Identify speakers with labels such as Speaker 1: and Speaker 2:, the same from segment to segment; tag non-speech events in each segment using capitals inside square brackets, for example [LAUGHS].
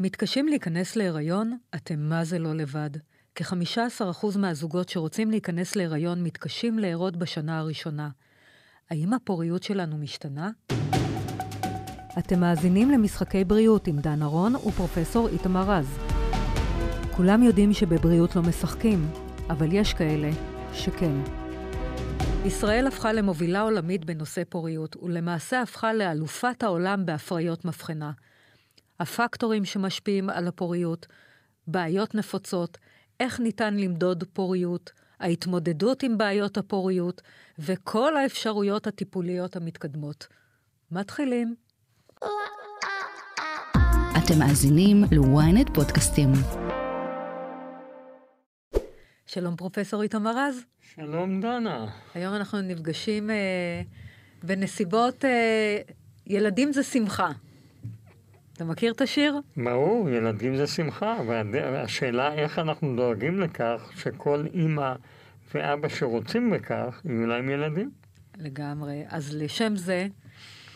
Speaker 1: מתקשים להיכנס להיריון? אתם מה זה לא לבד. כ-15% מהזוגות שרוצים להיכנס להיריון מתקשים להרות בשנה הראשונה. האם הפוריות שלנו משתנה? אתם מאזינים למשחקי בריאות עם דן ארון ופרופסור איתמר רז. כולם יודעים שבבריאות לא משחקים, אבל יש כאלה שכן. ישראל הפכה למובילה עולמית בנושא פוריות, ולמעשה הפכה לאלופת העולם בהפריות מבחנה. הפקטורים שמשפיעים על הפוריות, בעיות נפוצות, איך ניתן למדוד פוריות, ההתמודדות עם בעיות הפוריות, וכל האפשרויות הטיפוליות המתקדמות. מתחילים.
Speaker 2: אתם מאזינים ל-ynet פודקאסטים.
Speaker 1: שלום פרופסור איתמר רז.
Speaker 3: שלום דנה.
Speaker 1: היום אנחנו נפגשים אה, בנסיבות אה, ילדים זה שמחה. אתה מכיר את השיר?
Speaker 3: ברור, ילדים זה שמחה, והשאלה איך אנחנו דואגים לכך שכל אימא ואבא שרוצים בכך, יהיו להם ילדים.
Speaker 1: לגמרי. אז לשם זה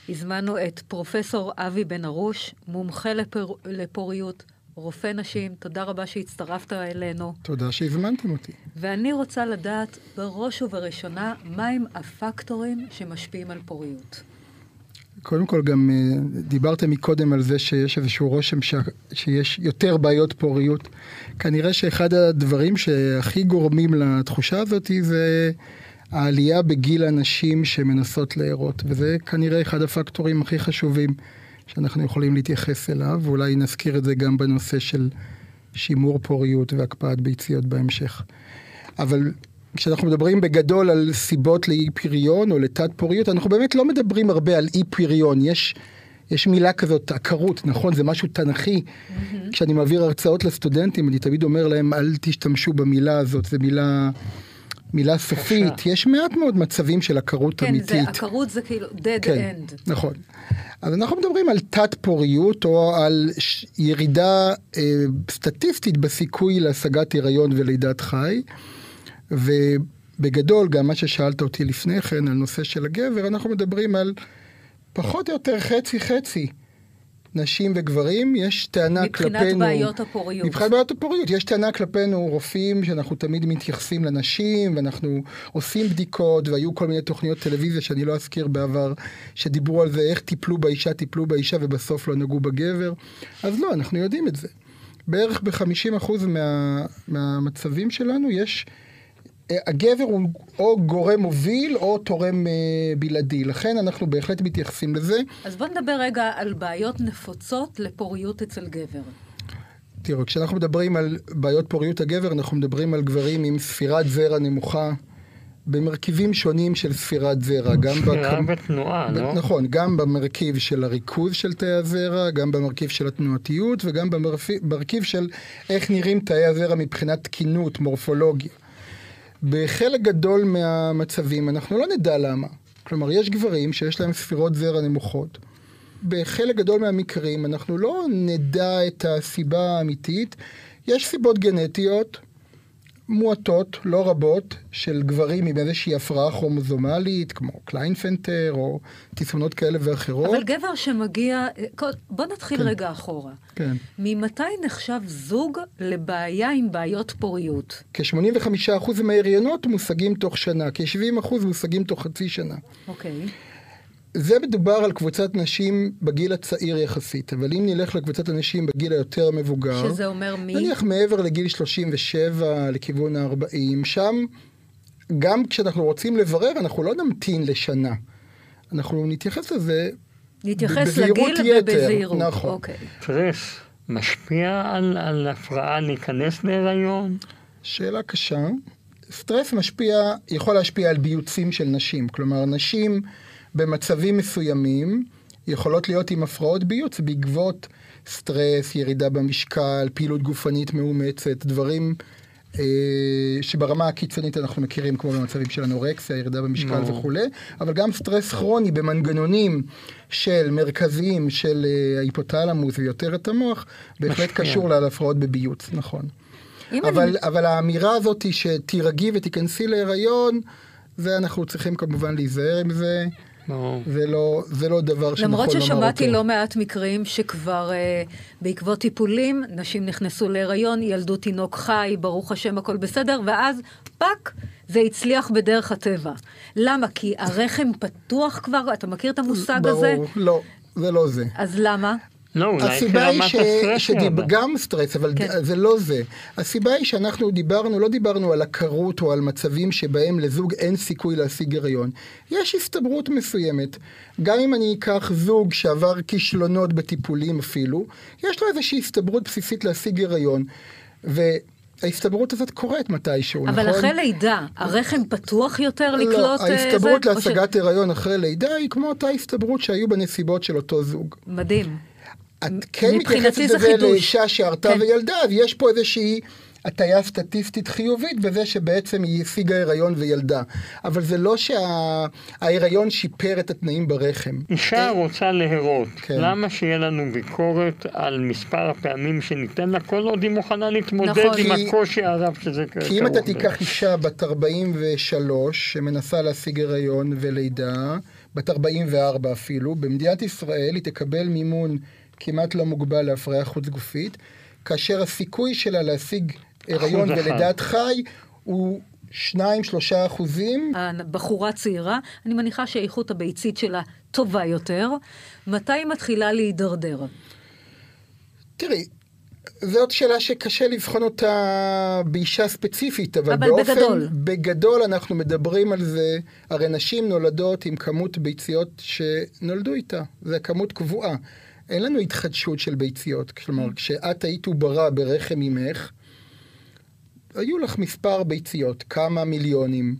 Speaker 1: הזמנו את פרופסור אבי בן ארוש, מומחה לפור... לפוריות, רופא נשים, תודה רבה שהצטרפת אלינו.
Speaker 4: תודה שהזמנתם אותי.
Speaker 1: ואני רוצה לדעת בראש ובראשונה, מהם הפקטורים שמשפיעים על פוריות.
Speaker 4: קודם כל, גם אה, דיברתם מקודם על זה שיש איזשהו רושם ש... שיש יותר בעיות פוריות. כנראה שאחד הדברים שהכי גורמים לתחושה הזאת זה העלייה בגיל הנשים שמנסות להרות, וזה כנראה אחד הפקטורים הכי חשובים שאנחנו יכולים להתייחס אליו, ואולי נזכיר את זה גם בנושא של שימור פוריות והקפאת ביציות בהמשך. אבל כשאנחנו מדברים בגדול על סיבות לאי פריון או לתת פוריות, אנחנו באמת לא מדברים הרבה על אי פריון. יש, יש מילה כזאת, עקרות, נכון? זה משהו תנכי. Mm-hmm. כשאני מעביר הרצאות לסטודנטים, אני תמיד אומר להם, אל תשתמשו במילה הזאת, זו מילה... מילה סופית, יש מעט מאוד מצבים של עקרות
Speaker 1: כן,
Speaker 4: אמיתית.
Speaker 1: כן, עקרות זה כאילו dead
Speaker 4: כן,
Speaker 1: end.
Speaker 4: נכון. אז אנחנו מדברים על תת פוריות או על ירידה אה, סטטיסטית בסיכוי להשגת הריון ולידת חי. ובגדול, גם מה ששאלת אותי לפני כן על נושא של הגבר, אנחנו מדברים על פחות או יותר חצי חצי. נשים וגברים, יש טענה
Speaker 1: מבחינת
Speaker 4: כלפינו...
Speaker 1: מבחינת בעיות הפוריות.
Speaker 4: מבחינת בעיות הפוריות. יש טענה כלפינו רופאים שאנחנו תמיד מתייחסים לנשים, ואנחנו עושים בדיקות, והיו כל מיני תוכניות טלוויזיה שאני לא אזכיר בעבר, שדיברו על זה, איך טיפלו באישה, טיפלו באישה, ובסוף לא נגעו בגבר. אז לא, אנחנו יודעים את זה. בערך ב-50% מה, מהמצבים שלנו יש... הגבר הוא או גורם מוביל או תורם אה, בלעדי, לכן אנחנו בהחלט מתייחסים לזה.
Speaker 1: אז בוא נדבר רגע על בעיות נפוצות לפוריות אצל גבר.
Speaker 4: תראו, כשאנחנו מדברים על בעיות פוריות הגבר, אנחנו מדברים על גברים עם ספירת זרע נמוכה. במרכיבים שונים של ספירת זרע.
Speaker 3: גם ספירה בכ... בתנועה, לא?
Speaker 4: נכון, גם במרכיב של הריכוז של תאי הזרע, גם במרכיב של התנועתיות וגם במרכיב של איך נראים תאי הזרע מבחינת תקינות, מורפולוגיה. בחלק גדול מהמצבים אנחנו לא נדע למה. כלומר, יש גברים שיש להם ספירות זרע נמוכות. בחלק גדול מהמקרים אנחנו לא נדע את הסיבה האמיתית. יש סיבות גנטיות, מועטות, לא רבות, של גברים עם איזושהי הפרעה כרומוזומלית, כמו קליינפנטר או תסמונות כאלה ואחרות.
Speaker 1: אבל גבר שמגיע, בוא נתחיל כן. רגע אחורה.
Speaker 4: כן.
Speaker 1: ממתי נחשב זוג לבעיה עם בעיות פוריות?
Speaker 4: כ-85% מההריונות מושגים תוך שנה, כ-70% מושגים תוך חצי שנה.
Speaker 1: אוקיי.
Speaker 4: זה מדובר על קבוצת נשים בגיל הצעיר יחסית, אבל אם נלך לקבוצת הנשים בגיל היותר מבוגר,
Speaker 1: שזה אומר מי?
Speaker 4: נניח מעבר לגיל 37 לכיוון ה-40, שם גם כשאנחנו רוצים לברר, אנחנו לא נמתין לשנה. אנחנו נתייחס לזה
Speaker 1: נתייחס לגיל ובזהירות.
Speaker 4: נכון.
Speaker 1: אוקיי.
Speaker 3: סטרס משפיע על, על הפרעה להיכנס להיריון?
Speaker 4: שאלה קשה. סטרס משפיע, יכול להשפיע על ביוצים של נשים. כלומר, נשים... במצבים מסוימים יכולות להיות עם הפרעות ביוץ בעקבות סטרס, ירידה במשקל, פעילות גופנית מאומצת, דברים אה, שברמה הקיצונית אנחנו מכירים כמו במצבים של אנורקסיה, ירידה במשקל no. וכולי, אבל גם סטרס כרוני במנגנונים של מרכזיים של אה, ההיפותלמוס ויותר את המוח, בהחלט קשור להפרעות בביוץ, נכון. אבל, אני... אבל האמירה הזאת שתירגעי ותיכנסי להיריון, זה אנחנו צריכים כמובן להיזהר עם זה.
Speaker 3: ברור.
Speaker 4: זה לא, זה לא דבר שנכון לומר
Speaker 1: למרות
Speaker 4: אותו.
Speaker 1: ששמעתי לא מעט מקרים שכבר אה, בעקבות טיפולים, נשים נכנסו להיריון, ילדו תינוק חי, ברוך השם הכל בסדר, ואז פאק, זה הצליח בדרך הטבע. למה? כי הרחם פתוח כבר, אתה מכיר את המושג הזה?
Speaker 4: ברור, לא, זה לא זה.
Speaker 1: אז למה?
Speaker 3: לא, אולי
Speaker 4: הסיבה היא
Speaker 3: כרמת
Speaker 4: ש...
Speaker 3: הסטרס
Speaker 4: שדיב... גם סטרס, אבל
Speaker 1: כן.
Speaker 4: זה לא זה. הסיבה היא שאנחנו דיברנו, לא דיברנו על עקרות או על מצבים שבהם לזוג אין סיכוי להשיג הריון. יש הסתברות מסוימת. גם אם אני אקח זוג שעבר כישלונות בטיפולים אפילו, יש לו איזושהי הסתברות בסיסית להשיג הריון. וההסתברות הזאת קורית מתישהו,
Speaker 1: אבל
Speaker 4: נכון?
Speaker 1: אחרי לידה, הרחם פתוח יותר
Speaker 4: לא,
Speaker 1: לקלוט... אה,
Speaker 4: ההסתברות
Speaker 1: זה? או ש-
Speaker 4: להשגת הריון אחרי לידה היא כמו אותה הסתברות שהיו בנסיבות של אותו זוג.
Speaker 1: מדהים.
Speaker 4: את כן מתייחסת
Speaker 1: זה
Speaker 4: לזה. לאישה שהרתה
Speaker 1: כן.
Speaker 4: וילדה, אז יש פה איזושהי הטיה סטטיסטית חיובית בזה שבעצם היא השיגה הריון וילדה. אבל זה לא שההיריון שיפר את התנאים ברחם.
Speaker 3: אישה רוצה להרות,
Speaker 4: כן.
Speaker 3: למה שיהיה לנו ביקורת על מספר הפעמים שניתן לה כל עוד היא מוכנה להתמודד
Speaker 1: נכון.
Speaker 3: עם
Speaker 4: כי-
Speaker 3: הקושי הרב שזה כרוך
Speaker 4: כי אם אתה? תיקח אישה בת 43 שמנסה להשיג הריון ולידה, בת 44 אפילו, במדינת ישראל היא תקבל מימון כמעט לא מוגבל להפריה חוץ גופית, כאשר הסיכוי שלה להשיג הריון. ולידת חי הוא 2-3 אחוזים.
Speaker 1: הבחורה צעירה, אני מניחה שאיכות הביצית שלה טובה יותר. מתי היא מתחילה להידרדר?
Speaker 4: תראי, זאת שאלה שקשה לבחון אותה באישה ספציפית, אבל,
Speaker 1: אבל
Speaker 4: באופן...
Speaker 1: בגדול.
Speaker 4: בגדול אנחנו מדברים על זה, הרי נשים נולדות עם כמות ביציות שנולדו איתה, זה כמות קבועה. אין לנו התחדשות של ביציות, כלומר, כשאת היית עוברה ברחם אמך, היו לך מספר ביציות, כמה מיליונים,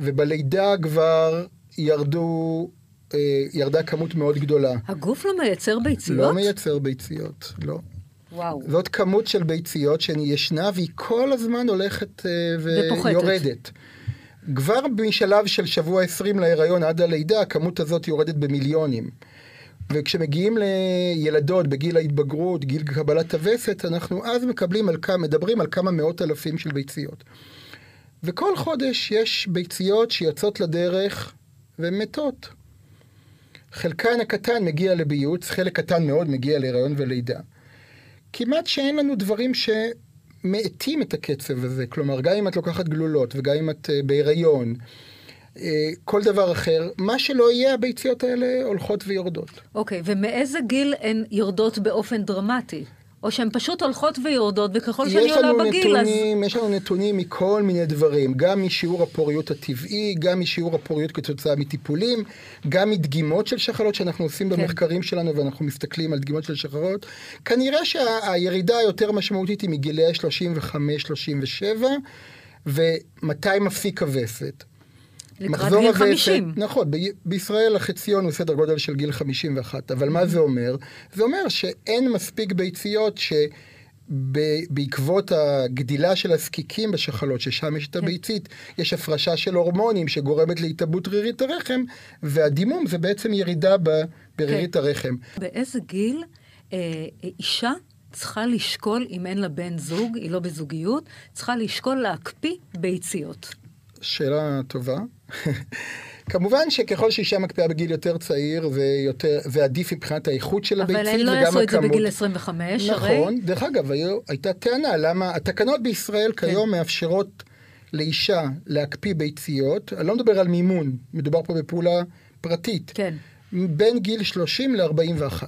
Speaker 4: ובלידה כבר ירדו, אה, ירדה כמות מאוד גדולה.
Speaker 1: הגוף לא מייצר ביציות?
Speaker 4: לא מייצר ביציות, לא.
Speaker 1: וואו.
Speaker 4: זאת כמות של ביציות שישנה והיא כל הזמן הולכת אה. ויורדת. כבר משלב של שבוע 20 להיריון עד הלידה, הכמות הזאת יורדת במיליונים. וכשמגיעים לילדות בגיל ההתבגרות, גיל קבלת הווסת, אנחנו אז מקבלים על כמה, מדברים על כמה מאות אלפים של ביציות. וכל חודש יש ביציות שיוצאות לדרך והן מתות. חלקן הקטן מגיע לביוץ, חלק קטן מאוד מגיע להיריון ולידה. כמעט שאין לנו דברים שמאטים את הקצב הזה. כלומר, גם אם את לוקחת גלולות וגם אם את אה, בהיריון, כל דבר אחר, מה שלא יהיה, הביציות האלה הולכות ויורדות.
Speaker 1: אוקיי, ומאיזה גיל הן יורדות באופן דרמטי? או שהן פשוט הולכות ויורדות, וככל שאני עולה בגיל, אז...
Speaker 4: נתונים, יש לנו נתונים מכל מיני דברים, גם משיעור הפוריות הטבעי, גם משיעור הפוריות כתוצאה מטיפולים, גם מדגימות של שחלות שאנחנו עושים
Speaker 1: כן.
Speaker 4: במחקרים שלנו ואנחנו מסתכלים על דגימות של שחלות. כנראה שהירידה היותר משמעותית היא מגילאי 35-37, ומתי מפסיק הווסת.
Speaker 1: לקראת גיל
Speaker 4: הווסת-
Speaker 1: 50.
Speaker 4: נכון, ב- בישראל החציון הוא סדר גודל של גיל 51, אבל מה זה אומר? זה אומר שאין מספיק ביציות שבעקבות הגדילה של הזקיקים בשחלות, ששם יש את הביצית, יש הפרשה של הורמונים שגורמת להתאבות רירית הרחם, והדימום זה בעצם ירידה ברירית הרחם.
Speaker 1: באיזה גיל אה, אישה צריכה לשקול, אם אין לה בן זוג, היא לא בזוגיות, צריכה לשקול להקפיא ביציות?
Speaker 4: שאלה טובה. [LAUGHS] כמובן שככל שאישה מקפיאה בגיל יותר צעיר, זה, יותר, זה עדיף מבחינת האיכות של הביצית
Speaker 1: אבל
Speaker 4: וגם
Speaker 1: הם
Speaker 4: הכמות.
Speaker 1: לא יעשו את זה בגיל 25, הרי.
Speaker 4: נכון. דרך אגב, היו, הייתה טענה למה התקנות בישראל
Speaker 1: כן.
Speaker 4: כיום מאפשרות לאישה להקפיא ביציות, אני לא מדבר על מימון, מדובר פה בפעולה פרטית,
Speaker 1: כן.
Speaker 4: בין גיל 30 ל-41.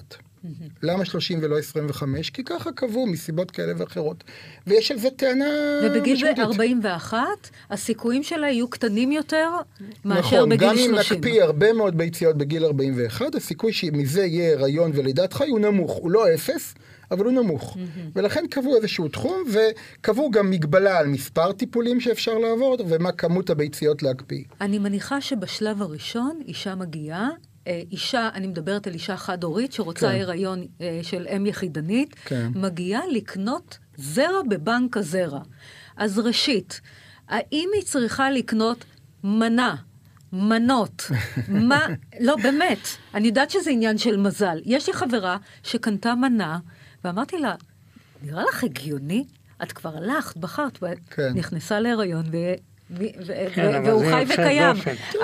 Speaker 4: למה 30 ולא 25? כי ככה קבעו מסיבות כאלה ואחרות. ויש על זה טענה
Speaker 1: ובגיל
Speaker 4: משמעותית.
Speaker 1: 41, הסיכויים שלה יהיו קטנים יותר מאשר
Speaker 4: נכון,
Speaker 1: בגיל
Speaker 4: גם
Speaker 1: 30.
Speaker 4: אם נקפיא הרבה מאוד ביציות בגיל 41, הסיכוי שמזה יהיה הריון ולידת חי הוא נמוך. הוא לא אפס, אבל הוא נמוך. ולכן קבעו איזשהו תחום, וקבעו גם מגבלה על מספר טיפולים שאפשר לעבור, ומה כמות הביציות להקפיא.
Speaker 1: אני מניחה שבשלב הראשון אישה מגיעה, אישה, אני מדברת על אישה חד-הורית שרוצה
Speaker 4: כן.
Speaker 1: הריון אה, של אם יחידנית,
Speaker 4: כן.
Speaker 1: מגיעה לקנות זרע בבנק הזרע. אז ראשית, האם היא צריכה לקנות מנה? מנות, [LAUGHS] מה, לא באמת, אני יודעת שזה עניין של מזל. יש לי חברה שקנתה מנה, ואמרתי לה, נראה לך הגיוני? את כבר הלכת, בחרת,
Speaker 4: כן.
Speaker 1: נכנסה להיריון, ו-
Speaker 3: כן,
Speaker 1: והוא חי וקיים.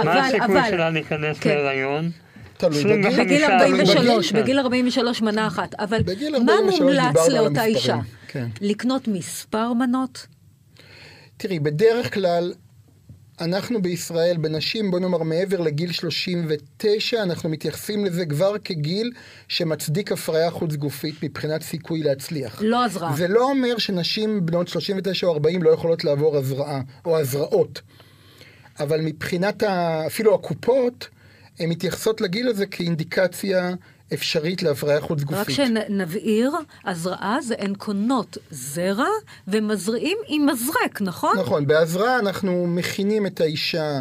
Speaker 3: מה הסיכוי
Speaker 1: אבל-
Speaker 3: שלה להיכנס
Speaker 1: כן.
Speaker 3: להיריון?
Speaker 4: תלוי
Speaker 3: 25
Speaker 4: בגיל.
Speaker 1: בגיל
Speaker 3: תלוי
Speaker 1: 43,
Speaker 3: בגיל.
Speaker 1: בגיל 43 מנה אחת. אבל מה
Speaker 4: 43
Speaker 1: מומלץ לאותה. אישה?
Speaker 4: כן.
Speaker 1: לקנות מספר מנות?
Speaker 4: תראי, בדרך כלל, אנחנו בישראל, בנשים, בוא נאמר, מעבר לגיל 39, אנחנו מתייחסים לזה כבר כגיל שמצדיק הפריה חוץ גופית מבחינת סיכוי להצליח.
Speaker 1: לא הזרעה.
Speaker 4: זה לא אומר שנשים בנות 39 או 40 לא יכולות לעבור הזרעה, או הזרעות. אבל מבחינת ה... אפילו הקופות, הן מתייחסות לגיל הזה כאינדיקציה אפשרית להפריה חוץ גופית.
Speaker 1: רק שנבהיר, הזרעה זה הן קונות זרע ומזריעים עם מזרק, נכון?
Speaker 4: נכון, בהזרעה אנחנו מכינים את האישה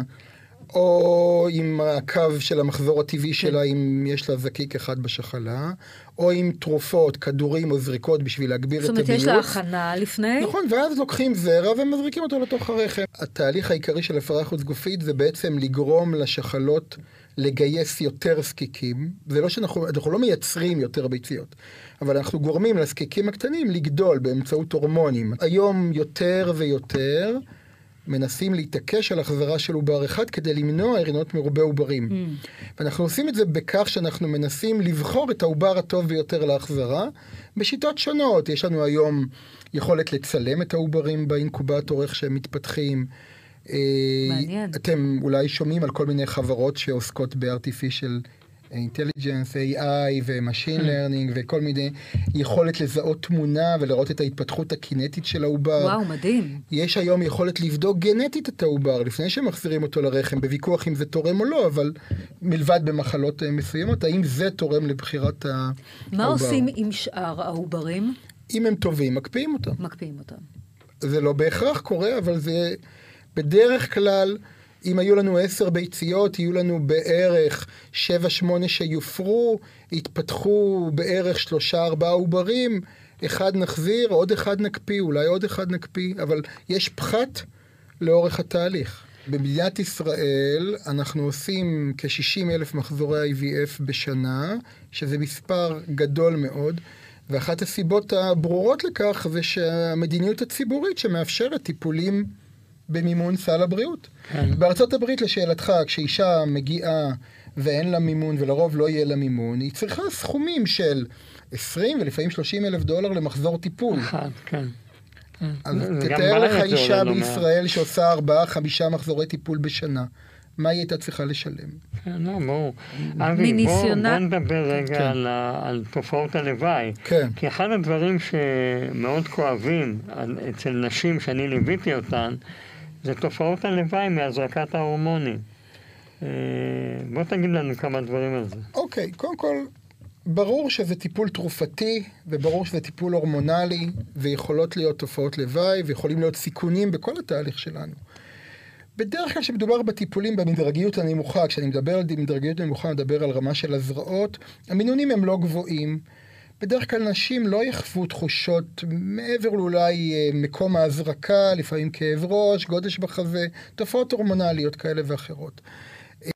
Speaker 4: או עם הקו של המחזור הטבעי שלה, אם יש לה זקיק אחד בשחלה, או עם תרופות, כדורים או זריקות בשביל להגביר
Speaker 1: זאת
Speaker 4: את
Speaker 1: אומרת,
Speaker 4: הביוץ.
Speaker 1: יש לה הכנה לפני?
Speaker 4: נכון, ואז לוקחים זרע ומזריקים אותו לתוך הרחם. התהליך העיקרי של הפריה חוץ גופית זה בעצם לגרום לשחלות לגייס יותר זקיקים. זה לא שאנחנו אנחנו לא מייצרים יותר ביציות, אבל אנחנו גורמים לזקיקים הקטנים לגדול באמצעות הורמונים. היום יותר ויותר מנסים להתעקש על החזרה של עובר אחד כדי למנוע הריונות מרובי עוברים.
Speaker 1: Mm.
Speaker 4: ואנחנו עושים את זה בכך שאנחנו מנסים לבחור את העובר הטוב ביותר להחזרה בשיטות שונות. יש לנו היום יכולת לצלם את העוברים באינקובטור, איך שהם מתפתחים. אה,
Speaker 1: מעניין.
Speaker 4: אתם אולי שומעים על כל מיני חברות שעוסקות ב-artificial intelligence, AI ו-machine learning וכל מיני יכולת לזהות תמונה ולראות את ההתפתחות הקינטית של העובר.
Speaker 1: וואו, מדהים.
Speaker 4: יש היום יכולת לבדוק גנטית את העובר לפני שמחזירים אותו לרחם, בוויכוח אם זה תורם או לא, אבל מלבד במחלות אה, מסוימות, האם זה תורם לבחירת ה-
Speaker 1: מה
Speaker 4: העובר.
Speaker 1: עושים עם שאר העוברים?
Speaker 4: אם הם טובים, מקפיאים אותם.
Speaker 1: מקפיאים אותם.
Speaker 4: זה לא בהכרח קורה, אבל זה בדרך כלל, אם היו לנו עשר ביציות, יהיו לנו בערך שבע, שמונה שיופרו, יתפתחו בערך שלושה, ארבעה עוברים, אחד נחזיר, עוד אחד נקפיא, אולי עוד אחד נקפיא, אבל יש פחת לאורך התהליך. במדינת ישראל אנחנו עושים כ-60 אלף מחזורי IVF בשנה, שזה מספר גדול מאוד, ואחת הסיבות הברורות לכך זה שהמדיניות הציבורית שמאפשרת טיפולים במימון סל הבריאות.
Speaker 3: כן.
Speaker 4: בארצות הברית, לשאלתך, כשאישה מגיעה ואין לה מימון, ולרוב לא יהיה לה מימון, היא צריכה סכומים של 20 ולפעמים 30 אלף דולר למחזור טיפול.
Speaker 3: אחד, כן.
Speaker 4: אז תתאר לך אישה
Speaker 3: לא.
Speaker 4: בישראל שעושה ארבעה, חמישה מחזורי טיפול בשנה. מה היא הייתה צריכה לשלם?
Speaker 3: כן, לא, ברור. אבי, בוא,
Speaker 1: מניסיונה-
Speaker 3: בוא נדבר רגע
Speaker 4: כן.
Speaker 3: על, על תופעות הלוואי.
Speaker 4: כן.
Speaker 3: כי אחד הדברים שמאוד כואבים על- אצל נשים שאני ליוויתי אותן, זה תופעות הלוואי מהזרקת ההורמונים. אה, בוא תגיד לנו כמה דברים על זה.
Speaker 4: אוקיי, קודם כל, ברור שזה טיפול תרופתי, וברור שזה טיפול הורמונלי, ויכולות להיות תופעות לוואי, ויכולים להיות סיכונים בכל התהליך שלנו. בדרך כלל כשמדובר בטיפולים במדרגיות הנמוכה, כשאני מדבר על מדרגיות נמוכה, אני מדבר על רמה של הזרעות, המינונים הם לא גבוהים. בדרך כלל נשים לא יחוו תחושות מעבר לאולי אה, מקום ההזרקה, לפעמים כאב ראש, גודש בחזה, תופעות הורמונליות כאלה ואחרות.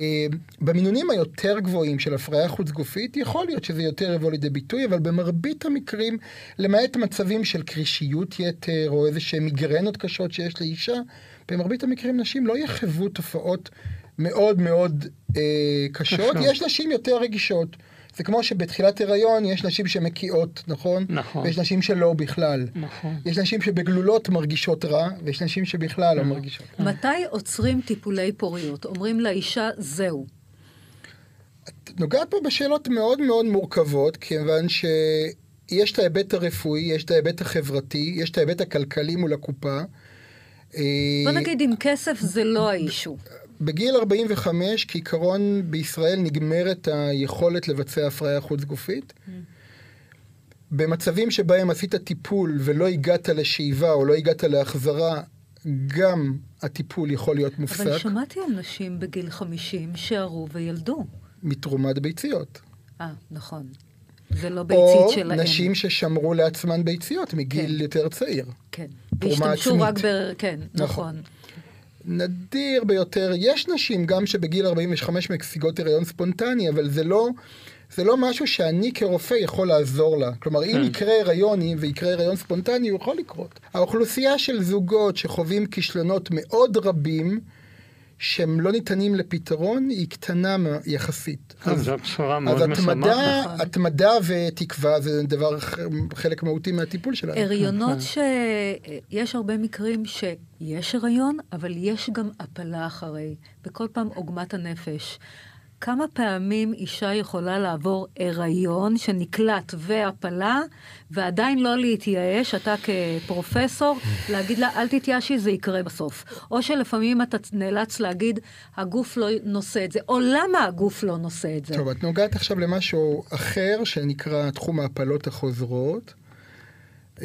Speaker 4: אה, במינונים היותר גבוהים של הפריה חוץ גופית, יכול להיות שזה יותר יבוא לידי ביטוי, אבל במרבית המקרים, למעט מצבים של קרישיות יתר או איזה שהן מיגרנות קשות שיש לאישה, במרבית המקרים נשים לא יחוו תופעות מאוד מאוד אה, קשות.
Speaker 3: קשות.
Speaker 4: יש נשים יותר רגישות. זה כמו שבתחילת הריון יש נשים שמקיאות, נכון?
Speaker 3: נכון.
Speaker 4: ויש נשים שלא בכלל.
Speaker 3: נכון.
Speaker 4: יש נשים שבגלולות מרגישות רע, ויש נשים שבכלל לא מרגישות.
Speaker 1: מתי עוצרים טיפולי פוריות? אומרים לאישה, זהו.
Speaker 4: את נוגעת פה בשאלות מאוד מאוד מורכבות, כיוון שיש את ההיבט הרפואי, יש את ההיבט החברתי, יש את ההיבט הכלכלי מול הקופה. אה,
Speaker 1: בוא נגיד, עם כסף זה לא האישו.
Speaker 4: בגיל 45, כעיקרון, בישראל נגמרת היכולת לבצע הפריה חוץ גופית. במצבים שבהם עשית טיפול ולא הגעת לשאיבה או לא הגעת להחזרה, גם הטיפול יכול להיות
Speaker 1: אבל
Speaker 4: מופסק
Speaker 1: שמעתי על נשים בגיל 50 שערו וילדו.
Speaker 4: מתרומת ביציות.
Speaker 1: אה, נכון. זה לא ביצית
Speaker 4: או
Speaker 1: שלהם.
Speaker 4: נשים ששמרו לעצמן ביציות מגיל
Speaker 1: כן.
Speaker 4: יותר צעיר.
Speaker 1: כן. והשתמשו רק
Speaker 4: עצמית.
Speaker 1: ב... כן,
Speaker 4: נכון.
Speaker 1: נכון.
Speaker 4: נדיר ביותר, יש נשים גם שבגיל 45 משיגות הריון ספונטני, אבל זה לא, זה לא משהו שאני כרופא יכול לעזור לה. כלומר, אם
Speaker 3: כן.
Speaker 4: יקרה הריון ויקרה הריון ספונטני, הוא יכול לקרות. האוכלוסייה של זוגות שחווים כישלונות מאוד רבים, שהם לא ניתנים לפתרון, היא קטנה יחסית.
Speaker 3: טוב, זו בשורה מאוד
Speaker 4: אז
Speaker 3: משמחת.
Speaker 4: התמדה,
Speaker 1: נכון.
Speaker 4: התמדה ותקווה זה דבר, חלק מהותי מהטיפול שלנו.
Speaker 1: הריונות שיש הרבה מקרים שיש הריון, אבל יש גם הפלה אחרי, וכל פעם עוגמת הנפש. כמה פעמים אישה יכולה לעבור הריון שנקלט והפלה, ועדיין לא להתייאש, אתה כפרופסור, להגיד לה, אל תתייאשי, זה יקרה בסוף. או שלפעמים אתה נאלץ להגיד, הגוף לא נושא את זה, או למה הגוף לא נושא את זה.
Speaker 4: טוב, את נוגעת עכשיו למשהו אחר שנקרא תחום ההפלות החוזרות. Uh,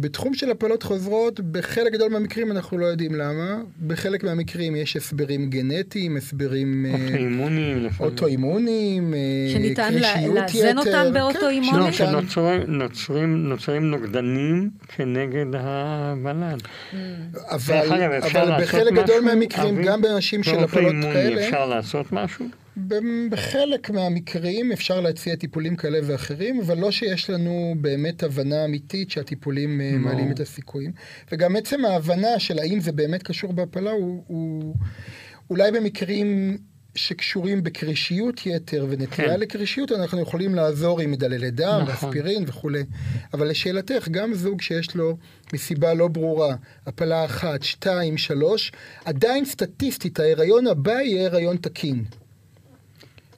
Speaker 4: בתחום של הפלות חוזרות, בחלק גדול מהמקרים אנחנו לא יודעים למה. בחלק מהמקרים יש הסברים גנטיים, הסברים אה,
Speaker 3: אוטואימונים לפעמים.
Speaker 4: אוטואימוניים, אה,
Speaker 1: שניתן לאזן. אותם
Speaker 4: כן,
Speaker 1: באוטואימונים?
Speaker 3: לא,
Speaker 4: שניתן.
Speaker 3: שנוצרים נוצרים, נוצרים נוגדנים כנגד הוולד.
Speaker 4: אבל, אבל בחלק גדול מהמקרים,
Speaker 3: אבי?
Speaker 4: גם באנשים של הפלות כאלה,
Speaker 3: אפשר לעשות משהו?
Speaker 4: בחלק מהמקרים אפשר להציע טיפולים כאלה ואחרים, אבל לא שיש לנו באמת הבנה אמיתית שהטיפולים אה,
Speaker 3: לא.
Speaker 4: מעלים את הסיכויים. וגם עצם ההבנה של האם זה באמת קשור בהפלה הוא, הוא אולי במקרים שקשורים בקרישיות יתר ונטייה
Speaker 3: כן.
Speaker 4: לקרישיות, אנחנו יכולים לעזור עם מדללי דם,
Speaker 3: נכון.
Speaker 4: אספירין וכולי. אבל לשאלתך, גם זוג שיש לו מסיבה לא ברורה, הפלה אחת, שתיים, שלוש, עדיין סטטיסטית ההיריון הבא יהיה הריון תקין.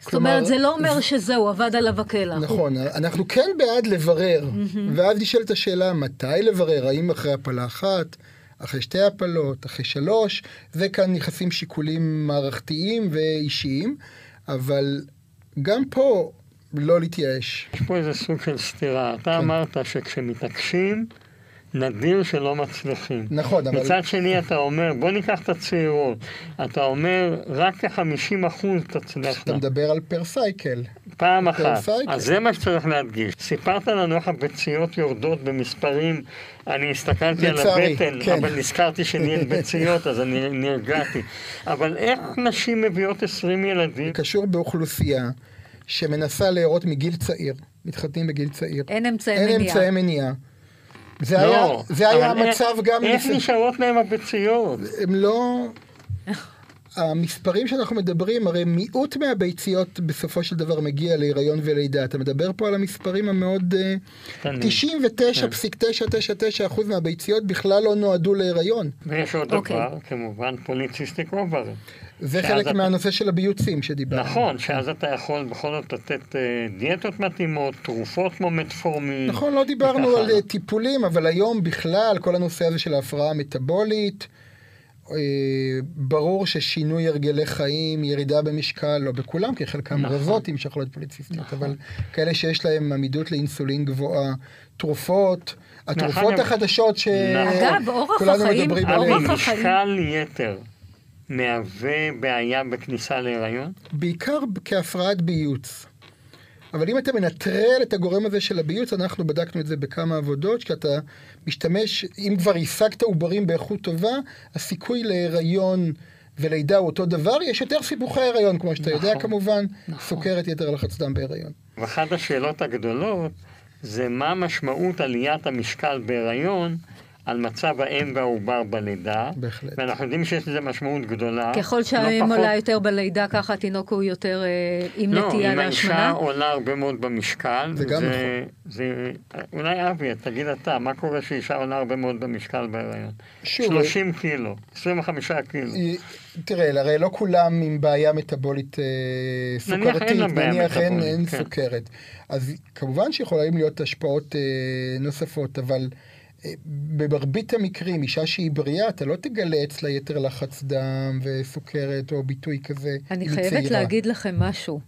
Speaker 1: זאת אומרת, זה לא אומר שזהו, אבד עליו הקלח.
Speaker 4: נכון, אנחנו כן בעד לברר, ואז נשאלת השאלה מתי לברר, האם אחרי הפלה אחת, אחרי שתי הפלות, אחרי שלוש, וכאן נכנסים שיקולים מערכתיים ואישיים, אבל גם פה לא להתייאש.
Speaker 3: יש פה איזה סוג של סתירה. אתה
Speaker 4: כן.
Speaker 3: אמרת שכשמתעקשים, נדיר שלא מצליחים.
Speaker 4: נכון, אבל...
Speaker 3: מצד שני אתה אומר, בוא ניקח את הצעירות. אתה אומר, רק כ-50 אחוז תצלחנה.
Speaker 4: אתה מדבר על פר סייקל.
Speaker 3: פעם
Speaker 4: פר
Speaker 3: אחת.
Speaker 4: סייקל.
Speaker 3: אז זה מה שצריך להדגיש. סיפרת לנו איך הביציות יורדות במספרים, אני הסתכלתי על
Speaker 4: לצערי,
Speaker 3: הבטן,
Speaker 4: כן.
Speaker 3: אבל נזכרתי שנהיית ביציות, אז אני נרגעתי. אבל איך נשים מביאות 20 ילדים?
Speaker 4: זה קשור באוכלוסייה שמנסה להרות מגיל צעיר, מתחתנים בגיל צעיר.
Speaker 1: אין אמצעי
Speaker 4: אין
Speaker 1: מניעה.
Speaker 4: אמצעי מניעה. זה
Speaker 3: לא,
Speaker 4: היה, זה היה
Speaker 3: אבל
Speaker 4: המצב
Speaker 3: איך-
Speaker 4: גם
Speaker 3: איך
Speaker 4: לפני-
Speaker 3: נשארות להם הביציות?
Speaker 4: הם לא... המספרים שאנחנו מדברים, הרי מיעוט מהביציות בסופו של דבר מגיע להיריון ולידה. אתה מדבר פה על המספרים המאוד... אה,
Speaker 3: קטנים.
Speaker 4: 99.999% מהביציות בכלל לא נועדו להיריון.
Speaker 3: ויש עוד
Speaker 1: אוקיי.
Speaker 3: דבר, כמובן, פוליציסטיק אובר.
Speaker 4: זה חלק
Speaker 3: אתה-
Speaker 4: מהנושא של הביוצים שדיברנו.
Speaker 3: נכון, שאז אתה יכול בכל זאת לתת אה, דיאטות מתאימות, תרופות כמו מטפורמין.
Speaker 4: נכון, לא דיברנו
Speaker 3: וכך
Speaker 4: על. אה, טיפולים, אבל היום בכלל, כל הנושא הזה של ההפרעה המטבולית, אה, ברור ששינוי הרגלי חיים, ירידה במשקל, לא בכולם, כי חלקם
Speaker 3: נכון.
Speaker 4: רזות עם שחלות פוליציסטיות, אבל כאלה שיש להם עמידות לאינסולין גבוהה, תרופות, התרופות
Speaker 3: אגב-
Speaker 4: החדשות
Speaker 1: אגב, אורח
Speaker 4: שכולנו
Speaker 1: החיים-
Speaker 4: מדברים
Speaker 1: אורח
Speaker 4: עליהן,
Speaker 3: אבי,
Speaker 1: החיים-
Speaker 3: משקל יתר מהווה בעיה בכניסה להיריון?
Speaker 4: בעיקר כהפרעת ביוץ. אבל אם אתה מנטרל את הגורם הזה של הביוץ, אנחנו בדקנו את זה בכמה עבודות, שאתה משתמש, אם כבר השגת עוברים באיכות טובה, הסיכוי להיריון ולידה הוא אותו דבר, יש יותר סיבוכי הריון, כמו שאתה יודע
Speaker 3: נכון,
Speaker 4: כמובן,
Speaker 3: נכון.
Speaker 4: סוכרת יתר לחץ דם בהיריון.
Speaker 3: ואחת השאלות הגדולות זה מה משמעות עליית המשקל בהיריון על מצב האם והעובר בלידה.
Speaker 4: בהחלט.
Speaker 3: ואנחנו יודעים שיש לזה משמעות גדולה.
Speaker 1: ככל
Speaker 3: לא
Speaker 1: שהאם
Speaker 3: פחות-
Speaker 1: עולה יותר בלידה, ככה התינוק הוא יותר אה, עם
Speaker 3: לא,
Speaker 1: נטייה
Speaker 3: אם האישה
Speaker 1: להשמנה.
Speaker 3: עולה הרבה מאוד במשקל,
Speaker 4: זה גם נכון.
Speaker 3: זה, אולי אבי, תגיד אתה, מה קורה שאישה עולה הרבה מאוד במשקל בהיריון?
Speaker 4: שוב,
Speaker 3: 30 קילו, 25 קילו.
Speaker 4: היא- תראה, הרי לא כולם עם בעיה מטבולית אה,
Speaker 3: נניח
Speaker 4: סוכרתית,
Speaker 3: אין לה בעיה
Speaker 4: נניח אין, אין
Speaker 3: כן.
Speaker 4: סוכרת. אז כמובן שיכולים להיות השפעות אה, נוספות, אבל במרבית המקרים, אישה שהיא בריאה, אתה לא תגלה אצלה יתר לחץ דם וסוכרת או ביטוי כזה.
Speaker 1: אני חייבת
Speaker 4: צעירה.
Speaker 1: להגיד לכם משהו.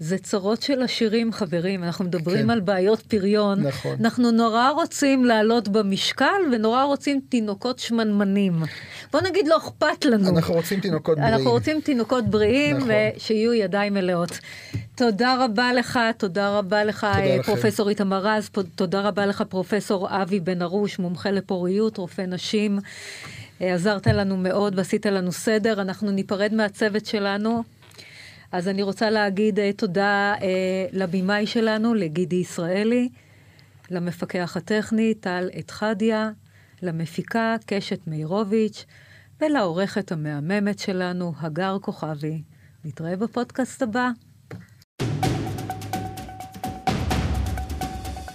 Speaker 1: זה צרות של עשירים, חברים. אנחנו מדברים
Speaker 4: כן.
Speaker 1: על בעיות פריון.
Speaker 4: נכון.
Speaker 1: אנחנו נורא רוצים לעלות במשקל, ונורא רוצים תינוקות שמנמנים. בוא נגיד, לא אכפת לנו.
Speaker 4: אנחנו רוצים תינוקות בריאים.
Speaker 1: אנחנו רוצים תינוקות בריאים,
Speaker 4: נכון.
Speaker 1: ושיהיו ידיים מלאות. תודה רבה לך, תודה רבה לך,
Speaker 4: תודה
Speaker 1: אה. פרופסור איתמר רז, תודה רבה לך, פרופסור אבי בן ארוש, מומחה לפוריות, רופא נשים. אה, עזרת לנו מאוד ועשית לנו סדר. אנחנו ניפרד מהצוות שלנו. אז אני רוצה להגיד uh, תודה uh, לבמאי שלנו, לגידי ישראלי, למפקח הטכני, טל אתחדיה, למפיקה, קשת מאירוביץ', ולעורכת המהממת שלנו, הגר כוכבי. נתראה בפודקאסט הבא.